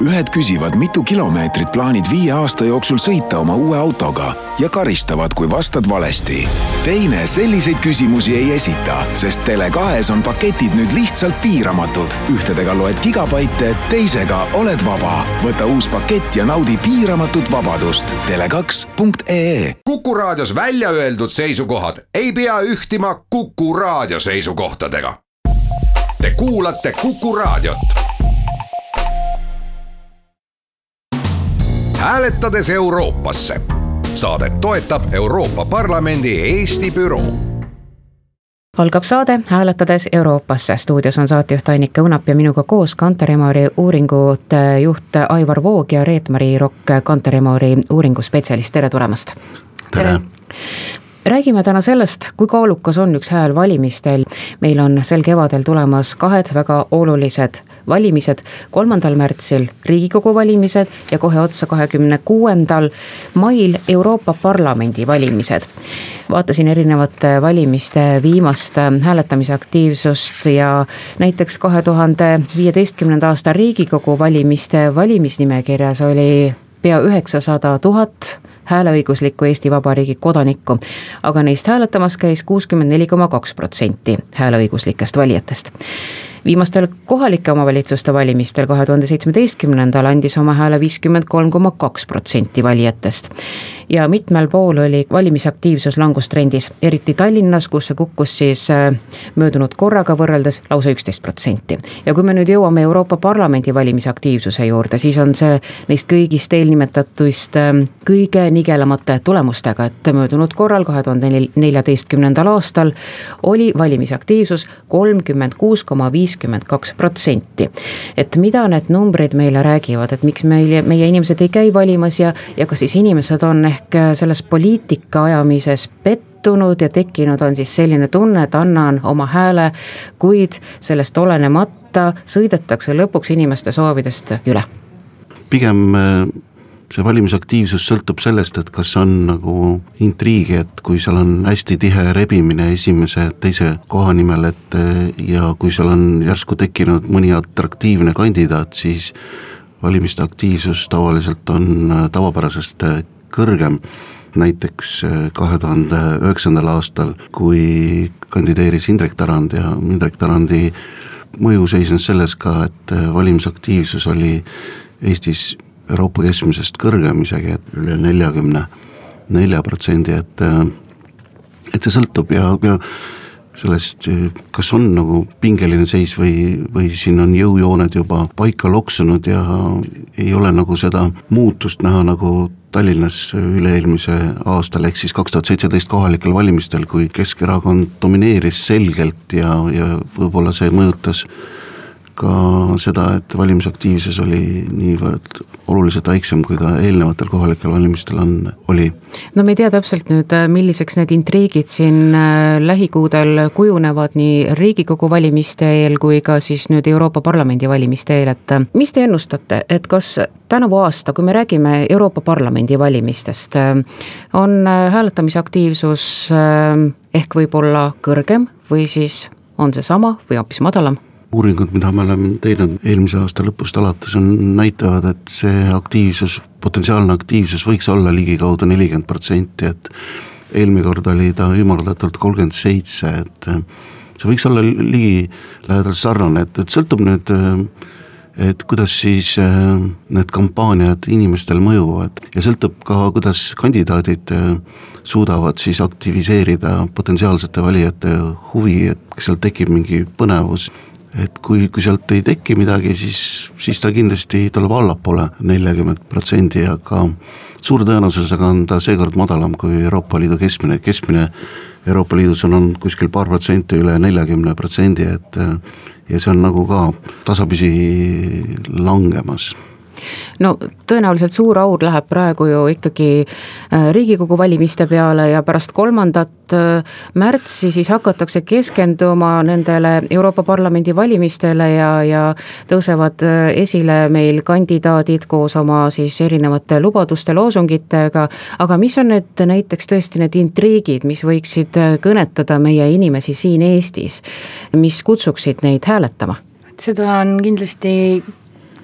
ühed küsivad, mitu kilomeetrit plaanid viie aasta jooksul sõita oma uue autoga ja karistavad, kui vastad valesti. teine selliseid küsimusi ei esita, sest Tele2-s on paketid nüüd lihtsalt piiramatud. ühtedega loed gigabaite, teisega oled vaba. võta uus pakett ja naudi piiramatut vabadust. Tele2.ee Kuku Raadios välja öeldud seisukohad ei pea ühtima Kuku Raadio seisukohtadega. Te kuulate Kuku Raadiot hääletades Euroopasse. Saadet toetab Euroopa Parlamendi Eesti büroo algab saade Hääletades Euroopasse. stuudios on saatejuht Annika Õunap ja minuga koos Kantar Emori uuringute juht Aivar Voog ja Reet-Mari Rokk, Kantar Emori uuringuspetsialist, tere tulemast. tere, tere räägime täna sellest, kui kaalukas on üks hääl valimistel. meil on sel kevadel tulemas kahed väga olulised valimised, kolmandal märtsil Riigikogu valimised ja kohe otsa, kahekümne kuuendal mail Euroopa Parlamendi valimised. vaatasin erinevate valimiste viimast hääletamise aktiivsust ja näiteks kahe tuhande viieteistkümnenda aasta Riigikogu valimiste valimisnimekirjas oli pea üheksasada tuhat hääleõiguslikku Eesti Vabariigi kodanikku. aga neist hääletamas käis kuuskümmend neli koma kaks protsenti hääleõiguslikest valijatest viimastel kohalike omavalitsuste valimistel kahe tuhande seitsmeteistkümnendal andis oma hääle viiskümmend kolm koma kaks protsenti valijatest. Ja mitmel pool oli valimisaktiivsus langustrendis, eriti Tallinnas, kus see kukkus siis äh, möödunud korraga võrreldes lausa üksteist protsenti. ja kui me nüüd jõuame Euroopa Parlamendi valimisaktiivsuse juurde, siis on see neist kõigist eelnimetatuist äh, kõige nigelamate tulemustega, et möödunud korral, kahe tuhande neljateistkümnendal aastal oli valimisaktiivsus kolmkümmend kuus koma viis viiskümmend kaks protsenti. et mida need numbrid meile räägivad, et miks meil, meie inimesed ei käi valimas ja, ja kas siis inimesed on ehk selles poliitika ajamises pettunud ja tekkinud on siis selline tunne, et annan oma hääle, kuid sellest olenemata sõidetakse lõpuks inimeste soovidest üle. pigem see valimisaktiivsus sõltub sellest, et kas on nagu intriigi, et kui seal on hästi tihe rebimine esimese, teise koha nimel, et ja kui seal on järsku tekkinud mõni atraktiivne kandidaat, siis valimiste aktiivsus tavaliselt on tavapärasest kõrgem. Näiteks kahe tuhande üheksandal aastal, kui kandideeris Indrek Tarand ja Indrek Tarandi mõju seisnes selles ka, et valimisaktiivsus oli Eestis Euroopa keskmisest kõrgem isegi, et üle neljakümne nelja protsendi, et et see sõltub ja, ja sellest, kas on nagu pingeline seis või, või siin on jõujooned juba paika loksunud ja ei ole nagu seda muutust näha nagu Tallinnas üle-eelmise aastal, ehk siis kaks tuhat seitseteist kohalikel valimistel, kui Keskerakond domineeris selgelt ja, ja võib-olla see mõjutas ka seda, et valimisaktiivsus oli niivõrd oluliselt väiksem, kui ta eelnevatel kohalikel valimistel on, oli. no me ei tea täpselt nüüd, milliseks need intriigid siin äh, lähikuudel kujunevad nii Riigikogu valimiste eel kui ka siis nüüd Euroopa Parlamendi valimiste eel, et äh, mis te ennustate, et kas tänavu aasta, kui me räägime Euroopa Parlamendi valimistest, äh, on hääletamise aktiivsus ehk võib-olla kõrgem või siis on see sama või hoopis madalam? Uuringud, mida me oleme teinud eelmise aasta lõpust alates, on, näitavad, et see aktiivsus, potentsiaalne aktiivsus võiks olla ligikaudu nelikümmend protsenti, et eelmine kord oli ta ümardatult kolmkümmend seitse, et see võiks olla ligilähedalt sarnane, et, et sõltub nüüd et kuidas siis need kampaaniad inimestel mõjuvad ja sõltub ka, kuidas kandidaadid suudavad siis aktiviseerida potentsiaalsete valijate huvi, et kas seal tekib mingi põnevus et kui, kui sealt ei teki midagi, siis, siis ta kindlasti tuleb allapoole neljakümmet protsendi, aga suure tõenäosusega on ta seekord madalam kui Euroopa Liidu keskmine, keskmine Euroopa Liidus on olnud kuskil paar protsenti üle neljakümne protsendi, et ja see on nagu ka tasapisi langemas no tõenäoliselt suur aur läheb praegu ju ikkagi äh, Riigikogu valimiste peale ja pärast kolmandat äh, märtsi siis hakatakse keskenduma nendele Euroopa Parlamendi valimistele ja, ja tõusevad äh, esile meil kandidaadid koos oma siis erinevate lubaduste, loosungitega, aga mis on need näiteks tõesti need intriigid, mis võiksid kõnetada meie inimesi siin Eestis, mis kutsuksid neid hääletama? seda on kindlasti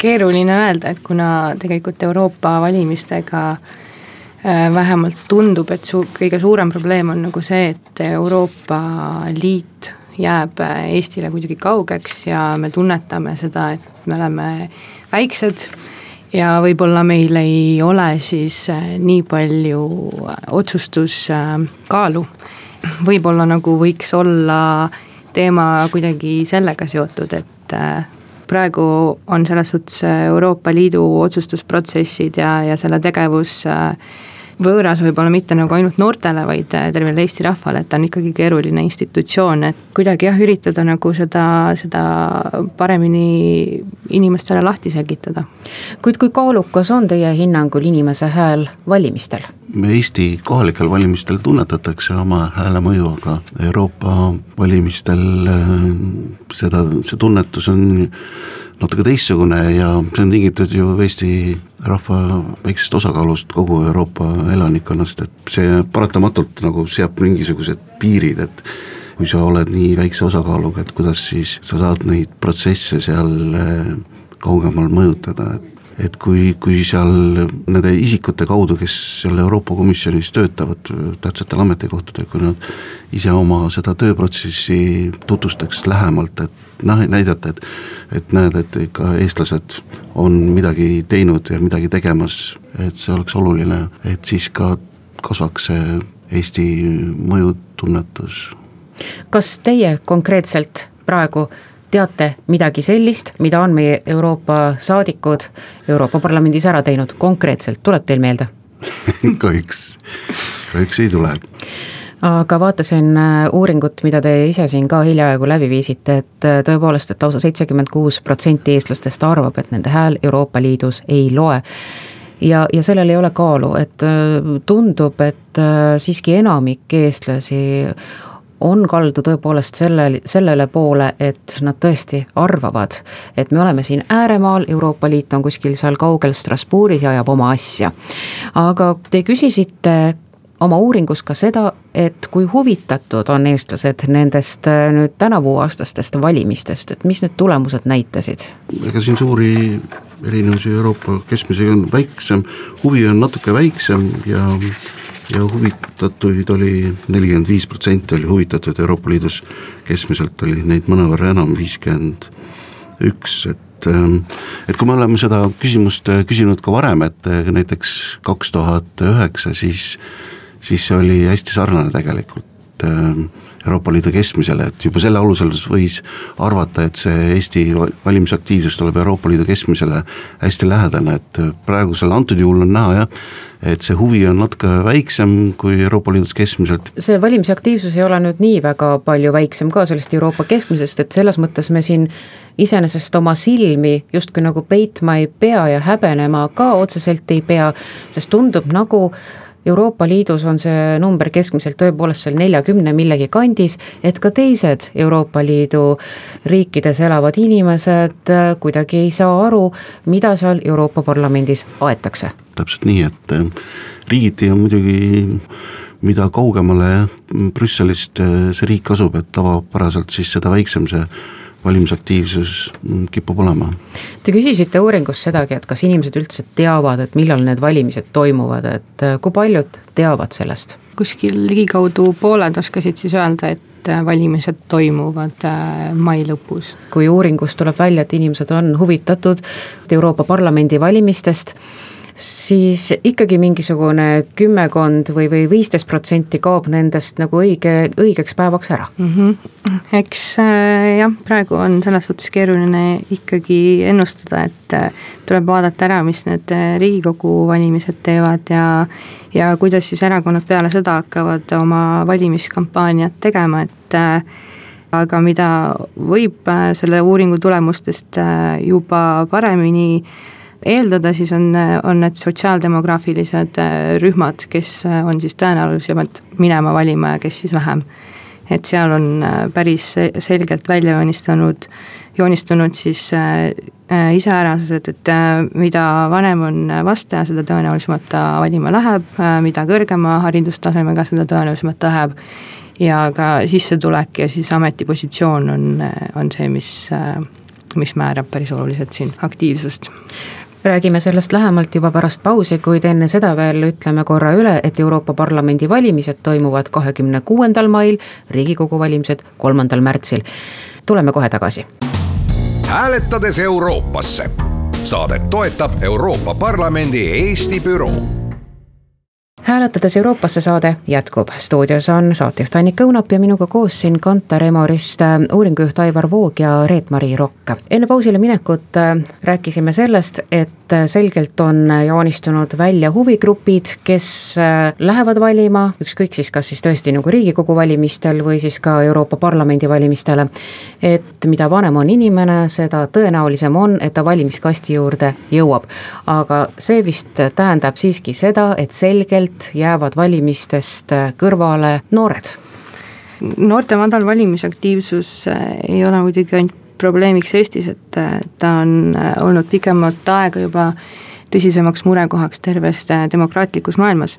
keeruline öelda, et kuna tegelikult Euroopa valimistega äh, vähemalt tundub, et su-, kõige suurem probleem on nagu see, et Euroopa Liit jääb äh, Eestile kuidagi kaugeks ja me tunnetame seda, et me oleme väiksed ja võib-olla meil ei ole siis äh, nii palju otsustuskaalu. võib-olla nagu võiks olla teema kuidagi sellega seotud, et praegu on selles suhtes Euroopa Liidu otsustusprotsessid ja, ja selle tegevus äh, võõras võib-olla mitte nagu ainult noortele, vaid äh, tervele Eesti rahvale, et ta on ikkagi keeruline institutsioon, et kuidagi jah, üritada nagu seda, seda paremini inimestele lahti selgitada. kuid kui kaalukas on teie hinnangul inimese hääl valimistel? Eesti kohalikel valimistel tunnetatakse oma hääle mõju, aga Euroopa valimistel äh, seda, see tunnetus on natuke teistsugune ja see on tingitud ju Eesti rahva väiksest osakaalust kogu Euroopa elanikkonnast, et see paratamatult nagu seab mingisugused piirid, et kui sa oled nii väikse osakaaluga, et kuidas siis sa saad neid protsesse seal eh, kaugemal mõjutada, et et kui, kui seal nende isikute kaudu, kes seal Euroopa Komisjonis töötavad tähtsatel ametikohtadel, kui nad ise oma seda tööprotsessi tutvustaks lähemalt, et noh, näidata, et et näed, et ikka eestlased on midagi teinud ja midagi tegemas, et see oleks oluline, et siis ka kasvaks see Eesti mõjutunnetus. kas teie konkreetselt praegu teate midagi sellist, mida on meie Euroopa saadikud Euroopa Parlamendis ära teinud, konkreetselt, tuleb teil meelde? Kahjuks, kahjuks ei tule. Aga vaatasin äh, uuringut, mida te ise siin ka hiljaaegu läbi viisite, et äh, tõepoolest, et lausa seitsekümmend kuus protsenti eestlastest arvab, et nende hääl Euroopa Liidus ei loe. Ja, ja sellel ei ole kaalu, et äh, tundub, et siiski enamik eestlasi on kaldu tõepoolest selle, sellele poole, et nad tõesti arvavad, et me oleme siin ääremaal, Euroopa Liit on kuskil seal kaugel Strasbourgis ja ajab oma asja. aga te küsisite oma uuringus ka seda, et kui huvitatud on eestlased nendest äh, nüüd tänavuaastastest valimistest, et mis need tulemused näitasid? ega siin suuri erinevusi Euroopa keskmisega on väiksem, huvi on natuke väiksem ja ja huvitatuid oli nelikümmend viis protsenti oli huvitatud Euroopa Liidus, keskmiselt oli neid mõnevõrra enam, viiskümmend üks, et ähm, et kui me oleme seda küsimust äh, küsinud ka varem, et äh, näiteks kaks tuhat üheksa, siis siis see oli hästi sarnane tegelikult ähm, Euroopa Liidu keskmisele, et juba selle alusel võis arvata, et see Eesti valimisaktiivsus tuleb Euroopa Liidu keskmisele hästi lähedane, et praegusel antud juhul on näha jah, et see huvi on natuke väiksem kui Euroopa Liidus keskmiselt. see valimisaktiivsus ei ole nüüd nii väga palju väiksem ka sellest Euroopa keskmisest, et selles mõttes me siin iseenesest oma silmi justkui nagu peitma ei pea ja häbenema ka otseselt ei pea, sest tundub nagu Euroopa Liidus on see number keskmiselt tõepoolest seal neljakümne millegi kandis, et ka teised Euroopa Liidu riikides elavad inimesed äh, kuidagi ei saa aru, mida seal Euroopa Parlamendis aetakse. täpselt nii, et äh, riigiti on muidugi mida kaugemale Brüsselist äh, see riik asub, et tavapäraselt siis seda väiksem see valimisaktiivsus kipub olema. Te küsisite uuringus sedagi, et kas inimesed üldse teavad, et millal need valimised toimuvad, et äh, kui paljud teavad sellest? kuskil ligikaudu pooled oskasid siis öelda, et äh, valimised toimuvad äh, mai lõpus. kui uuringust tuleb välja, et inimesed on huvitatud Euroopa Parlamendi valimistest, siis ikkagi mingisugune kümmekond või, või viisteist protsenti kaob nendest nagu õige, õigeks päevaks ära mm. -hmm. eks äh, jah, praegu on selles suhtes keeruline ikkagi ennustada, et äh, tuleb vaadata ära, mis need äh, Riigikogu valimised teevad ja ja kuidas siis erakonnad peale seda hakkavad oma valimiskampaaniat tegema, et äh, aga mida võib äh, selle uuringu tulemustest äh, juba paremini eeldada, siis on, on need sotsiaaldemograafilised äh, rühmad, kes äh, on siis tõenäolisemad minema valima ja kes siis vähem. et seal on äh, päris selgelt välja joonistanud, joonistunud siis iseärasused, et mida vanem on vastaja, seda tõenäolisemalt ta valima läheb, mida kõrgema haridustasemega, seda tõenäolisemalt ta läheb. ja ka sissetulek ja siis ametipositsioon on, on see, mis mis määrab päris oluliselt siin aktiivsust räägime sellest lähemalt juba pärast pausi, kuid enne seda veel ütleme korra üle, et Euroopa Parlamendi valimised toimuvad kahekümne kuuendal mail, Riigikogu valimised kolmandal märtsil. tuleme kohe tagasi. hääletades Euroopasse. saadet toetab Euroopa Parlamendi Eesti büroo hääletades Euroopasse saade jätkub, stuudios on saatejuht Annika Õunap ja minuga koos siin Kantar Emorist äh, uuringujuht Aivar Voog ja Reet-Mari Rokk. enne pausile minekut äh, rääkisime sellest, et äh, selgelt on joonistunud välja huvigrupid, kes lähevad valima, ükskõik siis kas siis tõesti nagu Riigikogu valimistel või siis ka Euroopa Parlamendi valimistele. Et mida vanem on inimene, seda tõenäolisem on, et ta valimiskasti juurde jõuab. aga see vist tähendab siiski seda, et selgelt jäävad valimistest kõrvale noored. noorte madal valimisaktiivsus äh, ei ole muidugi ainult probleemiks Eestis, et äh, ta on äh, olnud pikemat aega juba tõsisemaks murekohaks terves demokraatlikus maailmas.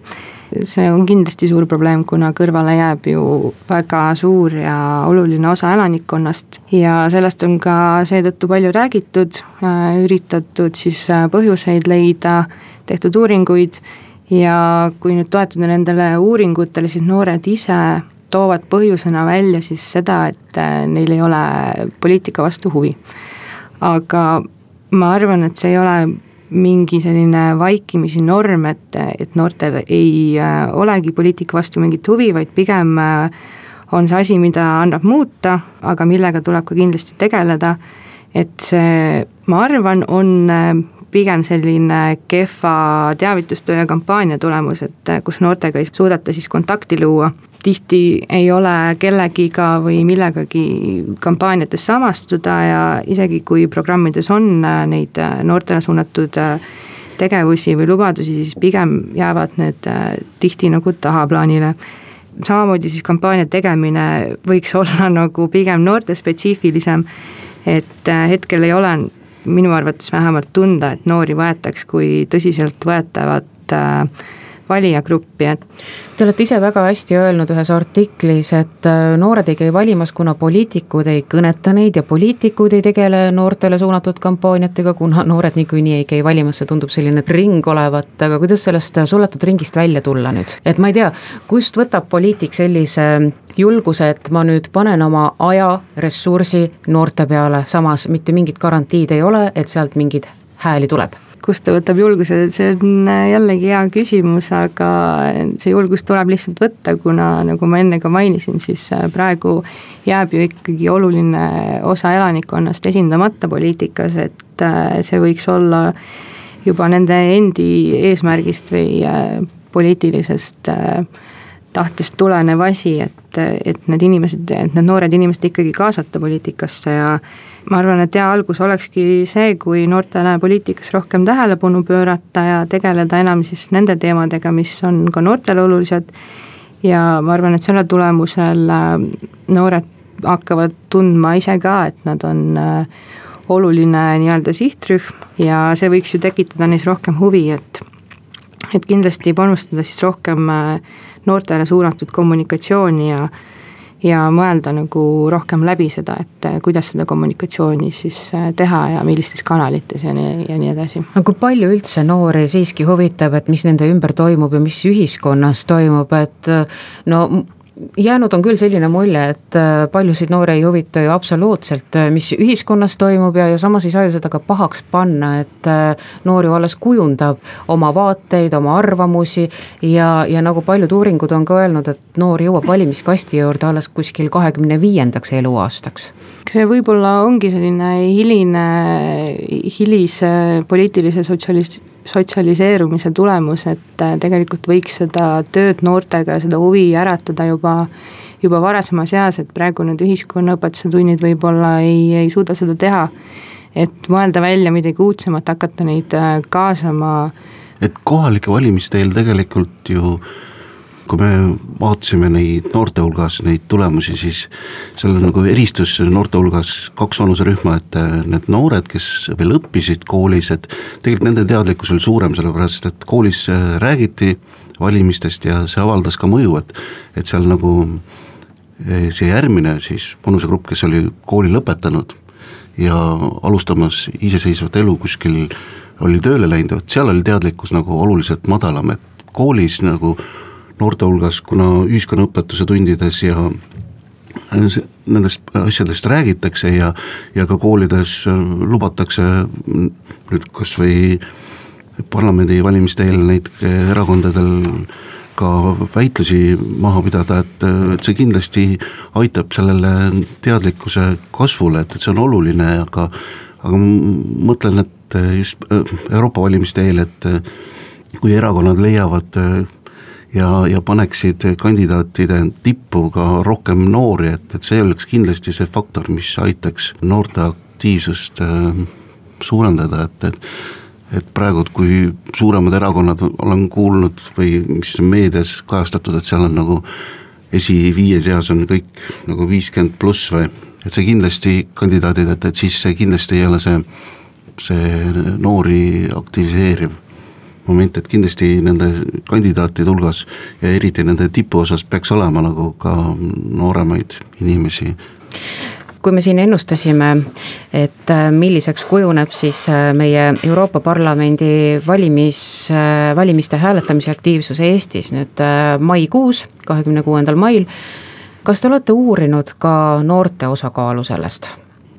see on kindlasti suur probleem, kuna kõrvale jääb ju väga suur ja oluline osa elanikkonnast ja sellest on ka seetõttu palju räägitud, üritatud siis põhjuseid leida, tehtud uuringuid ja kui nüüd toetuda nendele uuringutele, siis noored ise toovad põhjusena välja siis seda, et äh, neil ei ole poliitika vastu huvi. aga ma arvan, et see ei ole mingi selline vaikimisi norm, et, et noortel ei äh, olegi poliitika vastu mingit huvi, vaid pigem äh, on see asi, mida annab muuta, aga millega tuleb ka kindlasti tegeleda, et see, ma arvan, on pigem selline kehva teavitustöö ja kampaania tulemus, et kus noortega ei suudeta siis kontakti luua. Tihti ei ole kellegiga või millegagi kampaaniates samastuda ja isegi kui programmides on eh, neid eh, noortele suunatud tegevusi või lubadusi, siis pigem jäävad need tihti nagu tahaplaanile. Samamoodi siis kampaania tegemine võiks olla nagu pigem noortespetsiifilisem, et hetkel ei ole minu arvates vähemalt tunda, et noori võetaks kui tõsiseltvõetavat äh, valijagruppi, et. Te olete ise väga hästi öelnud ühes artiklis, et äh, noored ei käi valimas, kuna poliitikud ei kõneta neid ja poliitikud ei tegele noortele suunatud kampaaniatega, kuna noored niikuinii ei käi valimas, see tundub selline ring olevat, aga kuidas sellest suletud ringist välja tulla nüüd? et ma ei tea, kust võtab poliitik sellise julguse, et ma nüüd panen oma aja, ressursi noorte peale, samas mitte mingit garantiid ei ole, et sealt mingeid hääli tuleb kust ta võtab julguse, see on äh, jällegi hea küsimus, aga see julgus tuleb lihtsalt võtta, kuna nagu ma enne ka mainisin, siis äh, praegu jääb ju ikkagi oluline osa elanikkonnast esindamata poliitikas, et äh, see võiks olla juba nende endi eesmärgist või poliitilisest tahtest tulenev asi, et, et need inimesed, et need noored inimesed ikkagi kaasata poliitikasse ja ma arvan, et hea algus olekski see, kui noortele poliitikas rohkem tähelepanu pöörata ja tegeleda enam siis nende teemadega, mis on ka noortele olulised. ja ma arvan, et selle tulemusel äh, noored hakkavad tundma ise ka, et nad on äh, oluline nii-öelda sihtrühm ja see võiks ju tekitada neis rohkem huvi, et et kindlasti panustada siis rohkem äh, noortele suunatud kommunikatsiooni ja ja mõelda nagu rohkem läbi seda, et eh, kuidas seda kommunikatsiooni siis eh, teha ja millistes kanalites ja nii, ja nii edasi. aga kui palju üldse noori siiski huvitab, et mis nende ümber toimub ja mis ühiskonnas toimub, et no jäänud on küll selline mulje, et äh, paljusid noori ei huvita ju absoluutselt, äh, mis ühiskonnas toimub ja, ja samas ei saa ju seda ka pahaks panna, et äh, noor ju alles kujundab oma vaateid, oma arvamusi ja, ja nagu paljud uuringud on ka öelnud, et noor jõuab valimiskasti juurde alles kuskil kahekümne viiendaks eluaastaks. see võib-olla ongi selline hiline, hilise poliitilise sotsialis-, sotsialiseerumise tulemus, et äh, tegelikult võiks seda tööd noortega seda huvi äratada juba, juba varasemas eas, et praegu need ühiskonnaõpetuse tunnid võib-olla ei, ei suuda seda teha. et mõelda välja midagi uudsemat, hakata neid äh, kaasama. et kohalike valimiste eel tegelikult ju äh, kui me vaatasime neid noorte hulgas, neid tulemusi, siis seal on nagu eristus noorte hulgas kaks vanuserühma, et äh, need noored, kes veel õppisid koolis, et tegelikult nende teadlikkus oli suurem, sellepärast et koolis äh, räägiti valimistest ja see avaldas ka mõju, et, et seal nagu äh, see järgmine siis vanusegrupp, kes oli kooli lõpetanud, ja alustamas iseseisvat elu kuskil oli tööle läinud, vot seal oli teadlikkus nagu oluliselt madalam, et koolis nagu noorte hulgas, kuna ühiskonnaõpetuse tundides ja nendest asjadest räägitakse ja, ja ka koolides lubatakse nüüd kas või parlamendivalimiste eel neid erakondadel ka väitlusi maha pidada, et, et see kindlasti aitab sellele teadlikkuse kasvule, et, et see on oluline, aga aga ma mõtlen, et just Euroopa valimiste eel, et kui erakonnad leiavad ja, ja paneksid kandidaatide tippu ka rohkem noori, et, et see oleks kindlasti see faktor, mis aitaks noorte aktiivsust suurendada, et, et et praegu, kui suuremad erakonnad, olen kuulnud või mis meedias kajastatud, et seal on nagu esiviie seas on kõik nagu viiskümmend pluss või, et see kindlasti kandidaadid, et, et siis see kindlasti ei ole see, see noori aktiviseeriv moment, et kindlasti nende kandidaatide hulgas ja eriti nende tipu osas peaks olema nagu ka nooremaid inimesi kui me siin ennustasime, et äh, milliseks kujuneb siis äh, meie Euroopa Parlamendi valimis, äh, valimiste hääletamise aktiivsus Eestis nüüd maikuus, kahekümne kuuendal mail. kas te olete uurinud ka noorte osakaalu sellest?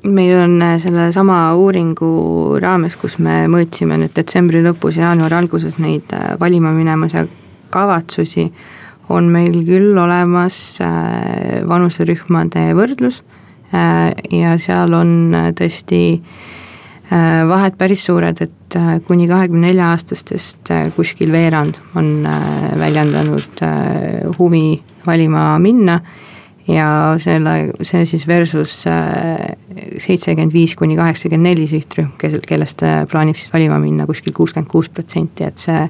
Meil on sellesama uuringu raames, kus me mõõtsime nüüd detsembri lõpus ja jaanuari alguses neid valima minemise kavatsusi, on meil küll olemas vanuserühmade võrdlus Äh, ja seal on äh, tõesti äh, vahed päris suured, et kuni kahekümne nelja aastastest kuskil veerand on väljendanud huvi valima minna ja selle, see siis versus seitsekümmend viis kuni kaheksakümmend neli sihtrühm, kellest plaanib siis valima minna kuskil kuuskümmend kuus protsenti, et see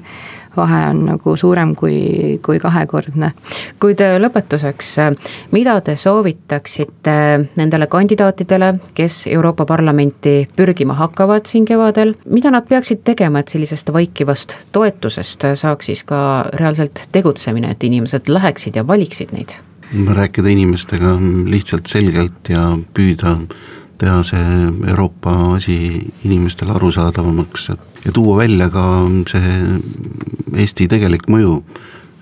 vahe on nagu suurem kui, kui kahekordne. kuid äh, lõpetuseks, äh, mida te soovitaksite nendele kandidaatidele, kes Euroopa Parlamenti pürgima hakkavad siin kevadel, mida nad peaksid tegema, et sellisest vaikivast toetusest saaks siis ka reaalselt tegutsemine, et inimesed läheksid ja valiksid neid? Rääkida inimestega lihtsalt selgelt ja püüda teha see Euroopa asi inimestele arusaadavamaks, et ja tuua välja ka see Eesti tegelik mõju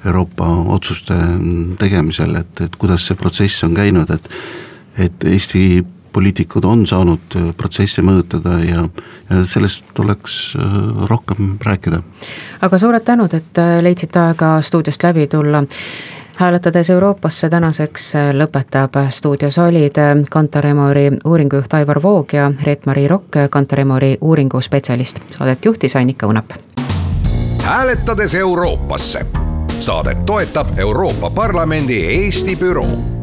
Euroopa otsuste tegemisel, et, et kuidas see protsess on käinud, et et Eesti poliitikud on saanud protsesse mõjutada ja, ja sellest tuleks äh, rohkem rääkida. aga suured tänud, et äh, leidsite aega stuudiost läbi tulla hääletades Euroopasse tänaseks äh, lõpetab stuudios olid äh, Kantar Emori uuringujuht Aivar Voog ja Reet-Mari Rokk, Kantar Emori uuringuspetsialist. Saadet juhtis Annika Unap. hääletades Euroopasse. Saadet toetab Euroopa Parlamendi Eesti büroo